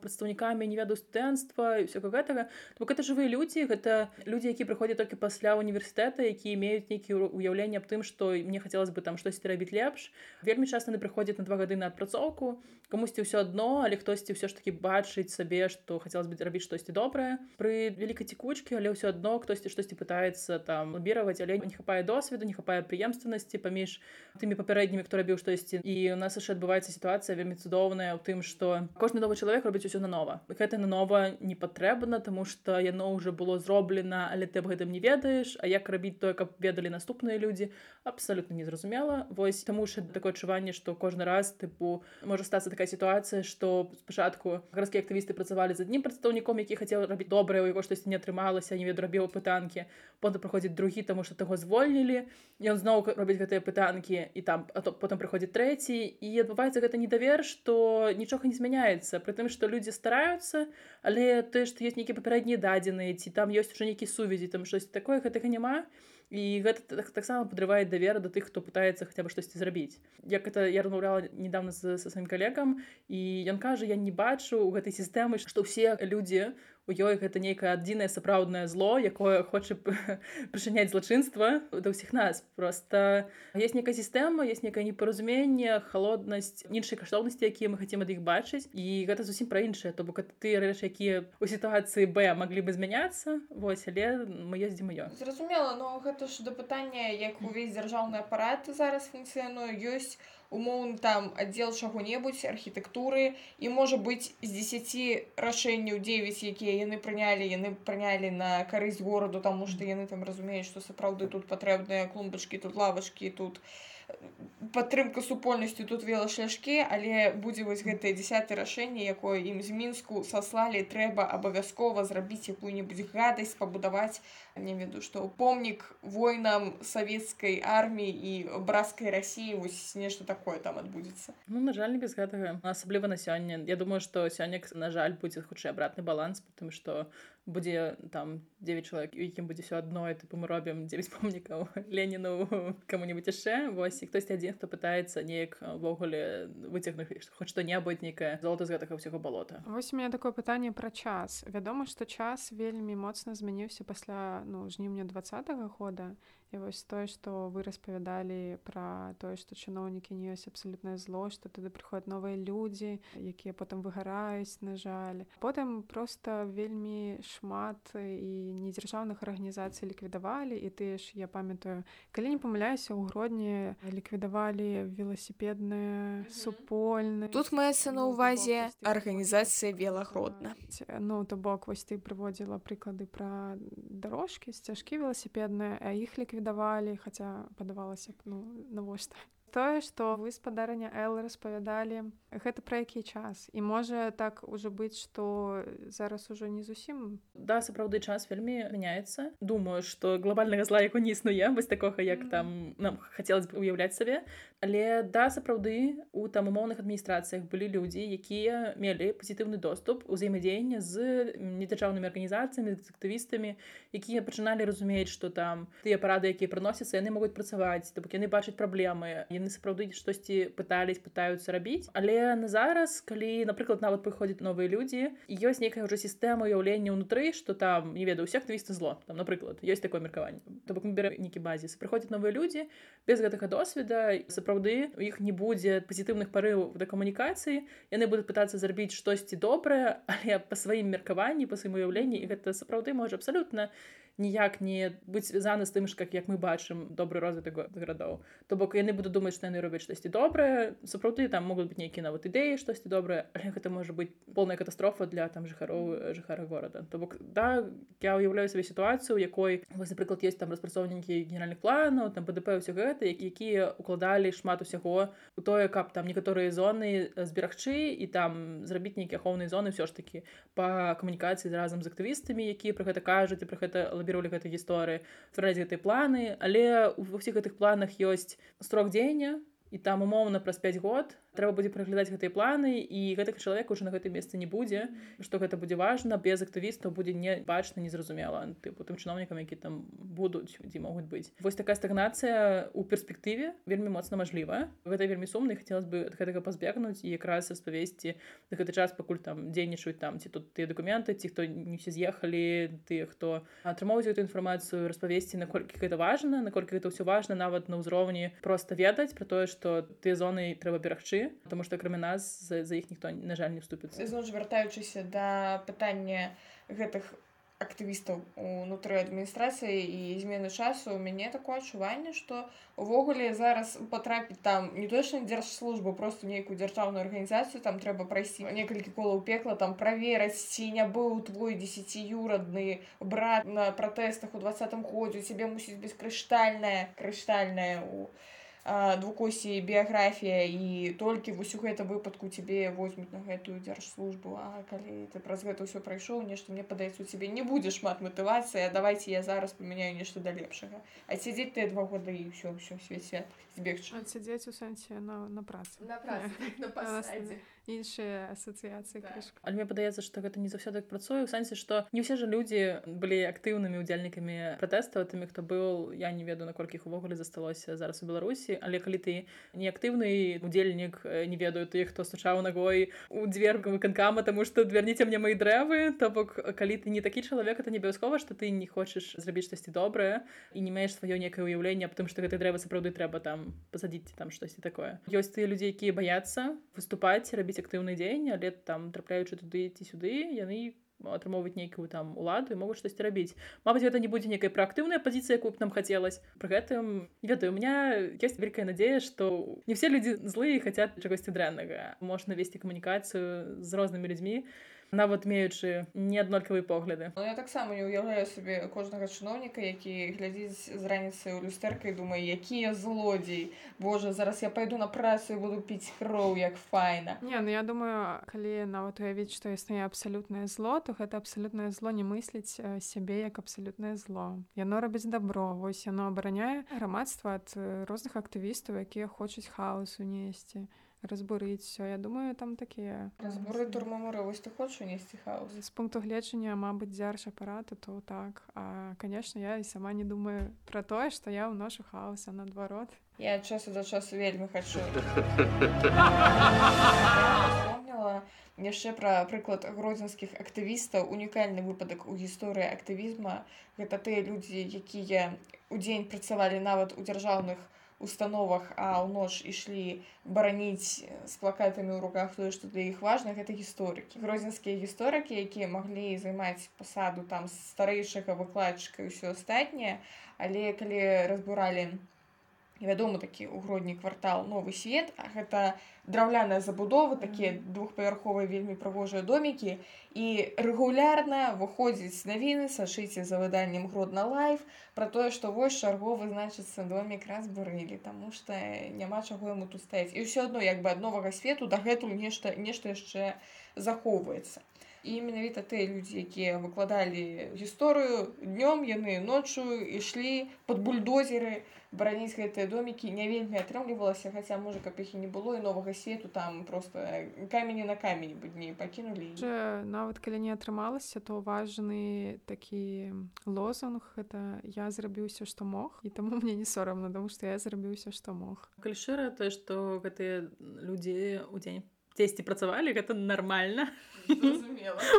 прадстаўнікамі не ведаю студэнцтва і ўсяго гэтага бок это жывыя людзі гэта людзі які прыходзяць толькі пасля універсітэта які имеюць нейкі уяўленне аб тым што мне хацелось бы там штосьці рабіць лепш. Вельмі часта не прыходзяць на два гады на адпрацоўку камусьці ўсё адно але хтосьці ўсё ж таки бачыць сабе што хацелось бы рабіць штосьці добрае пры вялікай цікучкі але ўсё адно хтосьці штосьці пытаецца там лабіраваць але не хапае досведу не хапае прыемственнасці паміж тымі папярэднімі хто рабіў штосьці і у нас яшчэ адбываецца сітуацыя вельмі цудоўная ў тым што кожны новы чалавек робіць усё нанова. Гэта нанова не патрэбна тому что яно ўжо было зроблена але ты аб гэтым не ведаеш А як рабіць тое каб ведалі наступныя людзі абсалютна незразумела. Вось таму ж такое адчуванне што кожны раз тыпу можа стацца такая сітуацыя што спачатку гарадскія актывісты працавалі з аднім прадстаўніком які хацеў рабіць добрае у яго штосьці не атрымалася не веду рабіў пытанкі потым праходзіць другі таму што таго звольнілі. Ён зноў робіць гэтыя пытанкі і там а то потым прыходзіць трэці. І адбываецца гэта недавер цяпер што нічога не змяняецца прытым што людзі стараюцца але тое што ёсць нейкія папярэднія дадзеныя ці там ёсць уже нейкі сувязі там штось такое гэтага няма і гэта таксама так падрывае давера да тых хто пытаецца хаця бы штосьці зрабіць як это я размаўляла недавно са сваім калегам і ён кажа я не бачу у гэтай сістэмы што ўсе людзі у ёй гэта нейкае адзінае сапраўднае зло якое хоча прычыняць злачынства да ўсіх нас. Просто есть некая сістэма есть некае непаразуменне холоднасць іншай каштоўнасці якія мы хотим ад іх бачыць. І гэта зусім пра іншае то бок тыя рэчы якія у сітуацыі б маглі бы змяняцца вось але мы ездзім маё зразумела но гэта ж да пытання як увесь дзяржаўны апарат зараз функцыянуе. Ёсць умоўны там аддзел чаго-небудзь архітэктуры і можа быць з 10 рашэнняў 9 якія яны прынялі яны прынялі на карысць гораду таму што яны там разумеюць што сапраўды тут патрэбныя клумбачкі тут лавачкі тут падтрымка супольнасці тут вела шляшкі але будзе вось гэтае десят рашэнне якое ім з мінску саслалі трэба абавязкова зрабіць якую-небудзь гадасць пабудаваць не веду што помнік войнам савецкай арміі і браскай рассіі вось нешта такое там адбудзецца. Ну на жаль без гэтага. Асабліва на сёння. Я думаю што сёння на жаль будзе хутчэй абратны баланс потому что будзе там 9 чалавек якім будзе все адно тыпу мы робім 9 помнікаў леніну кому-нибудь яшчэ вось і хтось адзін хто пытаецца неяк увогуле выцягнуць хоць што-небудзь нейкае золото з гэтага ўсяго балота вось у меня такое пытанне пра час. Вядома што час вельмі моцна змяніўся пасля ну жніўня двадцатого года і вось тое што вы распавядалі пра тое што чыноўнікі не ёсць абсалютнае зло што туды прыходят новыя людзі якія потым выгараюць на жаль. Потым просто вельмі шмат і недзяржаўных арганізацый ліквідавалі. І ты ж я памятаю калі не памыляюся ў гродні ліквідавалі веласіпедныя супольны тут маецца на ўвазе арганізацыя велагродна. Ну то бок вось ты прыводзіла прыклады пра дарожкі сцяжкі веласіпедныя а іх ліквідавалі давалі хаця падавалася б ну навошта тое што вы спадарня Л распавядалі гэта пра які час? І можа так ужо быць што зараз ужо не зусім? Да сапраўды час вельмі мяняецца. Думаю што глобальнага зла яго не існуе вось такога як там нам хацелось бы уяўляць сабе. Але да сапраўды у там умоўных адміністрацыях былі людзі якія мелі пазітыўны доступ узаемадзеяння з недзяржаўнымі арганізацыямі актывістамі якія пачыналі разумець што там тыя парады якія прыносяцца яны могуць працаваць то бок яны бачаць праблемы яны яны сапраўды штосьці пытались пытаюцца рабіць але на зараз калі напрыклад нават прыходзяць новыя людзі ёсць нейкая ўжо сістэма уяўлення ўнутры что там не ведаю усіх твісты зло. Там напрыклад ёсць такое меркаванне то бок мы берем нейкі базіс прыходзяць новыя людзі без гэтага досведа сапраўды у іх не будзе пазітыўных парываў да камунікацыі яны будуць пытацца зрабіць штосьці добрае але па сваім меркаванні па сваім уяўленні і гэта сапраўды можа абсалютна не ніяк не быць звязаны з тым ж как як мы бачым добры розвіт гарадоў. То бок яны буду думаць што яны робяць штосьці добрае сапраўды там могуць быць нейкі нават ідэі штосьці добрае гэта можа быць полная катастрофа для там жыхароў жыхара горада. То бок да я уяўляю сабе сітуацыю якой вось напрыклад есть там распрацоўнікі генеральных планаў там ПДП ўсё гэта якія укладалі шмат усяго у тое каб там некаторыя зоны зберагчы і там зрабіць нейкія ахоўныя зоны ўсё ж такі па камунікацыі разам з актывістамі якія пра гэта кажуць і пра гэта лабіруалі гэтай гісторыі ствараць гэтай планы. Але ва ўсіх гэтых планах ёсць срок дзеяння і там умоўна праз 5 год трэба будзе праглядаць гэтыя планы і гэтых чалавек уже на гэтым месцы не будзе што гэта будзе важна без актывістаў будзе не бачна незразумела тыпу тым чыноўнікам які там будуць дзе могуць быць. Вось такая стагнацыя у перспектыве вельмі моцна мажліва. Гэта вельмі сумна хацелось бы гэтага пазбегнуць і якраз распавесці на гэты час пакуль там дзейнічаюць там ці тут тыя дакументы ці хто не все з'ехалі тыя хто атрымоўваюць эту інфармацыю распавесці наколькі гэта важна наколькі гэта ўсё важна нават на ўзроўні просто ведаць про тое што тыя зоны трэба берагчы потому что акрамя нас за, за іх ніхто на жаль не вступіцца зноў вяртаючыся да пытання гэтых актывістаў унутры адміністрацыі і змены часу у мяне такое адчуванне што увогуле зараз патрапіць там не точна дзяржслужбу просто нейкую дзяржаўную арганізацыю там трэба прайсці некалькі колаў пекла там правераць ці не быў твой десятюрадны брат на пратэстах у двадцатым годзе цябе мусіць быць крыштальная у двукосі біяграфія і толькі вось у гэта выпадку цябе возьмуць на гэтую дзяржслужбу А калі ты праз гэта ўсё прайшоў нешта мне падаецца у цябе не будзе шмат матывацыя давайте я зараз памяняю нешта да лепшага а сядзець ты два года і ўсё ўсё свеце збегчы сядзець у сэнсе на, на працу на працы, на іншыя асацыяцыі так. але мне падаецца што гэта не заўсёды так працуе у сэнсе што не ўсе ж людзі былі актыўнымі удзельнікамі пратэстаў тымі хто быў я не ведаю наколькі іх увогуле засталося зараз у беларусі але калі ты неактыўны удзельнік не ведаю ты хто стучаў ногой у дзверку выканкама тому что дверніце мне мои дрэвы то бок калі ты не такі чалавек это не абавязкова что ты не хочаш зрабіць штосьці добрае і не маеш сваё некае ўяўленне потому что гэта дрэва сапраўды трэба там пасадзіць там штосьці такое ёсць тыя людзі якія баяцца выступаць рабіць актыўны дзень але там трапляючы туды ці сюды яны атрымоўваць нейкую там уладу і могуць штосьці рабіць Мабыць гэта не будзе некая праактыўная пазіцыя якую б нам хацелось пры гэтым ведаю. У меня есть вялікая надзея что не все людзі злые хотят чагосьці дрэннага можна весці камунікацыю з рознымі людзьмі нават меючы неаднолькавыя погляды. Ну, я таксама не ўяўляю сабе кожнага чыноўніка які глядзіць з раніцы ў люстэрка і думае якія злодзей. Божа зараз я пайду на працу і буду піць кроў як файна. Не, ну я думаю, калі нават уявіць, што існуе абсалютнае зло, то гэта абсалютнае зло не мысліць сябе як абсалютнае зло. Яно робіць дабро, вось яно абараняе грамадства ад розных актывістаў, якія хочуць хаос унесці разбурыць все я думаю там такія зборы турмамуры вось ты хочаш унесці хаос? з пункту гледжання мабыць дзярж апарата то так. А конечно я і сама не думаю про тое что я ўношу хаоса наадварот. Я часу да часу вельмі хачу вспомнила яшчэ пра прыклад гродзенскіх актывістаў унікальны выпадак у гісторыі актывізма гэта тыя людзі якія удзень працавалі нават у дзяржаўных установах а ў ноч ішлі бараніць з плакатамі ў руках тое што для іх важна гэта гісторыкі гродзенскія гісторыкі якія маглі займаць пасаду там старэйшага выкладчыка і ўсё астатняе але калі разбуралі вядомы такі ўгродні квартал новы свет гэта драўляная забудова такія двухпавярховыя вельмі прыгожыя домікі. І рэгулярна выходзіць навіны сашыце за выданнем гродна лайф про тое што вось чарговы значыцца домик разбурылі таму што няма чаго яму тут стаяць і ўсё адно як бы ад новага свету дагэтуль нешта нешта яшчэ захоўваецца і менавіта тыя людзі якія выкладалі гісторыю днём яны ноччу ішлі под бульдозеры бараніць гэтыя домікі не вельмі атрымлівалася хаця можа каб іх і не было і новага свету там просто камені на камень будні пакінулі Же, нават калі не атрымалася то важны такі лозунг это я зрабіў усё што мог і таму мне не сорамна тому што я зрабіў усё што мог. Калі шчыра тое што гэтыя людзі ў дзень дзесьці працавалі гэта нармальна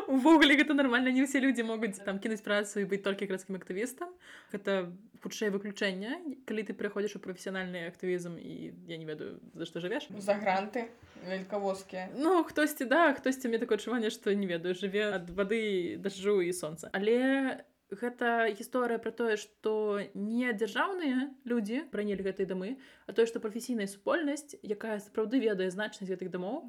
увогуле гэта нармальна не ўсе людзі могуць там кінуць працу і быць толькі гарадскім актывістам гэта хутчэй выключэнне калі ты прыходзіш у прафесіянальны актывізм і я не ведаю за што жывеш за гранты вялькавозкія Ну хтосьці да хтосьці мне такое адчуванне што не ведаю жыве ад вады дажджу і сонца але гэта гісторыя пра тое што не дзяржаўныя людзі пранелі гэтыя дамы а тое што прафесійная супольнасць якая сапраўды ведае значнасць гэтых дамоў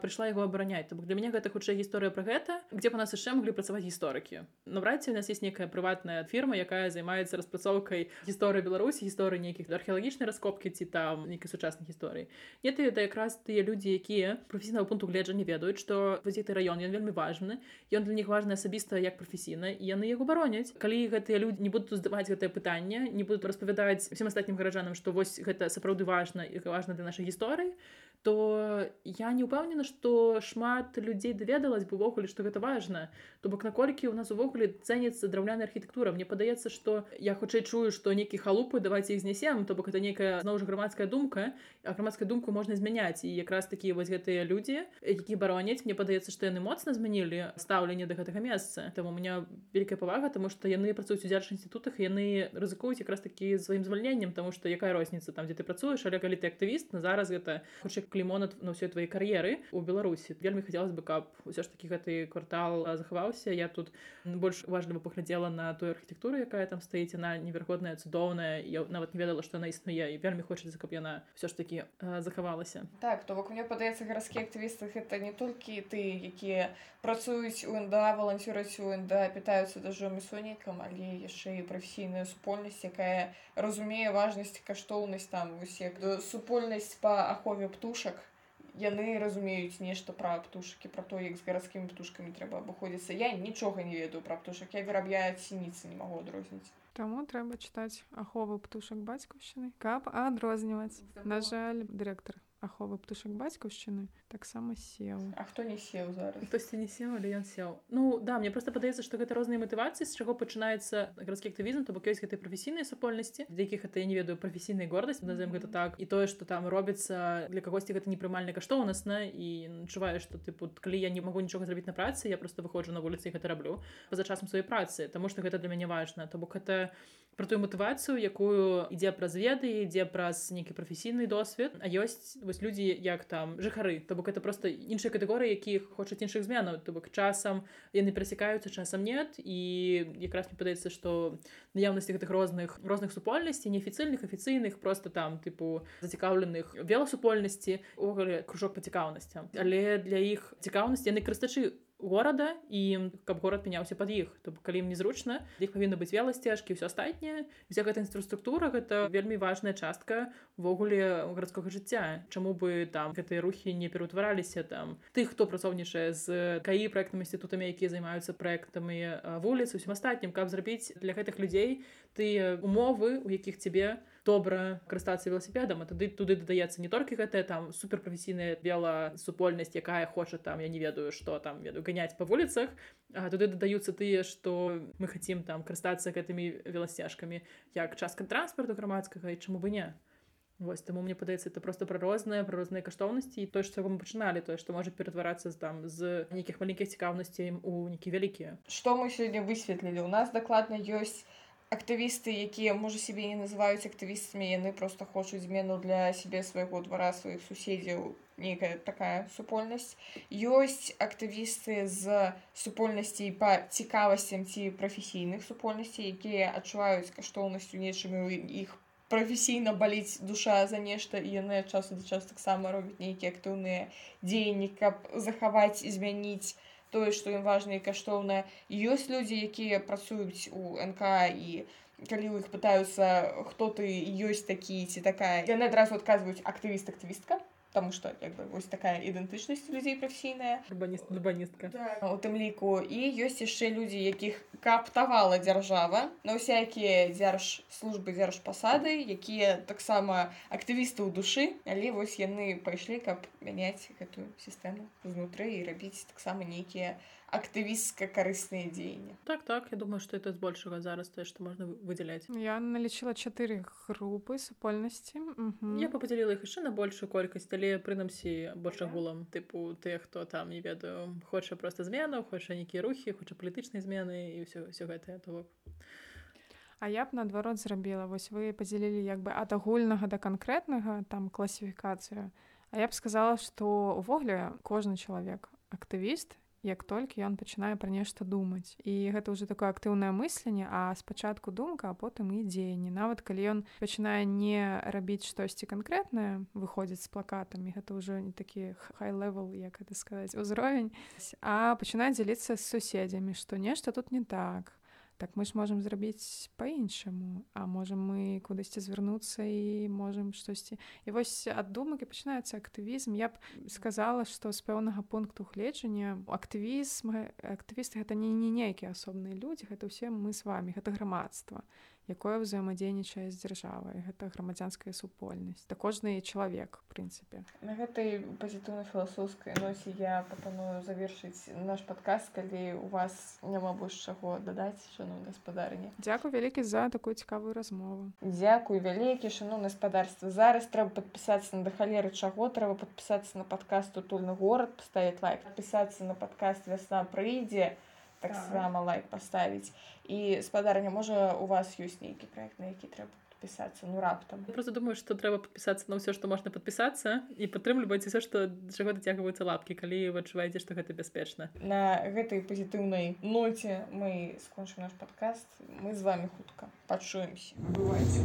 прыйшла яго абараняць. Бок для мяне гэта хутчэй гісторыя пра гэта дзе па нас яшчэ маглі працаваць гісторыкі. Наўрад ці у нас есть некая прыватная фірма якая займаецца распрацоўкай гісторыі беларусі гісторыі нейкіх археалагічнай раскопкі ці там нейкай сучаснай гісторыі. Не ты это якраз тыя людзі якія прафесійнага пункту гледжання ведаюць што возіты раён ён вельмі важны ён для них важны асабіста як прафесійна і яны яго бароняць калі гэтыя людзі не будуць здаваць гэтае пытанне не будуць распавядаць всем астатнім гараджанам што вось гэта сапраўды важна і важна для нашай гісторыі то я не ўпэўнена што шмат людзей даведалась бы увогуле што гэта важна то бок наколькі ў нас увогуле цэніцца драўляная архітэктура. Мне падаецца што я хутчэй чую што нейкі халупы давайте іх знясем то бок это нейкая зноў жа грамадская думка а грамадскую думку можна змяняць. І якраз такі вось гэтыя людзі які бароняць мне падаецца што яны моцна змянілі стаўленне да гэтага месца. Там у меня вялікая павага тому што яны працуюць у дзярж інстытутах яны рызыкуюць якраз такі сваім звальненнем тому што якая розніца там дзе ты працуеш але калі ты актывіст на зараз гэта хутчэй клімонат на ўсёй твоей кар'еры у беларусі вельмі хацелось бы каб усё ж таки гэты квартал захаваўся я тут больш важліва паглядзела на тую архітэктуру якая там стаіць она неверагодная цудоўная я нават не ведала што она існуе і вельмі хочацца каб яна ўсё ж таки захавалася так то бок мне падаецца гарадскі актывісты гэта не толькі ты якія працуюць у НДА валанцюраць у НДА пытаюцца дажом і сонікам але яшчэ і прафесійная супольнасць якая разумее важнасць каштоўнасць там усе супольнасць па ахове птушак яны разумеюць нешта пра птушкі пра то як з гарадскімі птушкамі трэба абыходзіцца. Я нічога не ведаю пра птушак. Я вырабляю сініцы не магу адрозніць Таму трэба чытаць ахову птушак бацькаўшчыны каб адрозніваць. На жаль дырэктар аховы птушак бацькаўшчыны таксама сеў А хто не сеў зараз? Хтосьці не сеў але ён сеў Ну да мне просто падаецца што гэта розныя матывацыі з чаго пачынаецца гарадскі актывізм то бок ёсць гэтай прафесійнай супольнасці. Для якіх это я не ведаю прафесійнай гордасць назовем гэта так. І тое што там робіцца для кагосьці гэта непрымальна каштоўнасна і адчуваю што тыпу калі я не магу нічога зрабіць на працы я просто выходжу на вуліцы гэта раблю па-за часам сваёй працы Таму што гэта для мяне важна. То бок это про тую матывацыю якую ідзе праз веды ідзе праз нейкі прафесійны досвед. А ёсць вось людзі як там жыхары то бок это просто іншыя катэгорыі якіх хочуць іншых зменаў. То бок часам яны перасекаюцца часам нет. І якраз мне падаецца што наяўнасці гэтых розных розных супольнасцей неафіцыйных афіцыйных просто там тыпу зацікаўленых веласупольнасці увогуле кружок па цікаўнасцям але для іх цікаўнасці яны крыстачы горада і каб горад мяняўся пад іх то калі ім незручна іх павінна быць веласцяжкі ўсё астатняе. Вся гэта інфраструктура гэта вельмі важная частка ввогуле гарадскога жыцця. Чаму бы там гэтыя рухі не пераўтвараліся там тых хто працоўнічае з каі проектам інстытутамі якія займаюцца проектамі вуліц усім астатнім. Каб зрабіць для гэтых людзей тыя умовы у якіх цябе добра карыстацца веласіпедам а тады туды дадаецца не толькі гэтая там суперпрафесійная бела супольнасць якая хоча там я не ведаю что там веду ганяць па вуліцах туды дадаюцца тыя што мы хацім там карыстацца гэтымі веласцяжкамі як частка транспарту грамадскага і чаму бы не. Вось таму мне падаецца это просто пра розныя пра розныя каштоўнасці і то з чаго мы пачыналі тое што можа ператварацца там з нейкіх маленькіх цікаўнасцей у нейкі вялікія што мы сёння высветлілі? У нас дакладна ёсць актывісты якія можа сябе не называюць актывістамі яны просто хочуць змену для сябе свайго двара сваіх суседзяў нейкая такая супольнасць. Ёсць актывісты з супольнасцей па цікавасцям ці прафесійных супольнасцей якія адчуваюць каштоўнасцю нечым іх прафесійна баліць душа за нешта і яны часу да час таксама робяць нейкія актыўныя дзеянні каб захаваць змяніць тое што ім важна і каштоўна ёсць людзі якія працуюць у нк і калі ў іх пытаюцца хто ты ёсць такі ці такая. Яны адразу адказваюць актывіст актывістка потому что як бы вось такая ідэнтычнасць людзей прафесійная урбаністка да. у тым ліку і ёсць яшчэ людзі якіх каптавала дзяржава на ўсякія дзярж службы дзярж пасады якія таксама актывісты ў душы. Але вось яны пайшлі каб мяняць гэтую сістэму знутры і рабіць таксама нейкія актывістка карысныя дзеянні так так я думаю что это збольшага зараз тое што можна выдзяляць я налічыла чатыры групы супольнасці я бы падзяліла іх яшчэ на большую колькасць але прынамсі больш агулам тыпу ты хто там не ведаю хоча просто змену хоча нейкія рухі хоча палітычнай змены і ўсё ўсё гэтае то А я б наадварот зрабіла. Вось вы падзялілі як бы ад агульнага да канкрэтнага там класіфікацыю. А я б сказала што увогуле кожны чалавек актывіст як толькі ён пачынае пра нешта думаць. І гэта ўжо такое актыўнае мысленне а спачатку думка а потым і дзеянні нават калі ён пачынае не рабіць штосьці канкрэтнае выходзіць з плакатамі гэта ўжо не такі хай-левел як это сказаць узровень а пачынае дзяліцца з суседзямі што нешта тут не так так мы ж можемм зрабіць по-іншаму а можем мы кудысьці звярнуцца і можемм штосьці. І вось ад думак і пачынаецца актывізм. Я б сказала што з пэўнага пункту гледжання актывізм актывісты гэта не не нейкія асобныя людзі гэта ўсе мы з вами гэта грамадства якое ўзаемадзейнічае з дзяржавай. Гэта грамадзянская супольнасць. Да кожны чалавек прынцыпе. На гэтай пазітыўна філасофскай носе я прапаную завершыць наш падказ калі у вас няма больш чаго дадаць шану гаспадарні Дякую вялікі за такую цікавую размову. Дякую вялікі шану гаспадарства зараз трэба падпісацца на да халеры чаго трэба падпісацца на падкаст утульны горад паставіць лайк падпісацца на падкаст вясна прыйдзе таксама так. лайк паставіць і спадарня можа у вас ёсць нейкі проект на які трэба подпісацца ну раптам Я просто думаю что трэба подпісацца на ўсё што можна подпісацца і падтрымліваць все што чаго дацягваюцца лапкі калі вы адчуваеце што гэта бяспечна на гэтай пазітыўнай ноце мы скончым наш падкаст мы з вами хутка пачуемся бывайце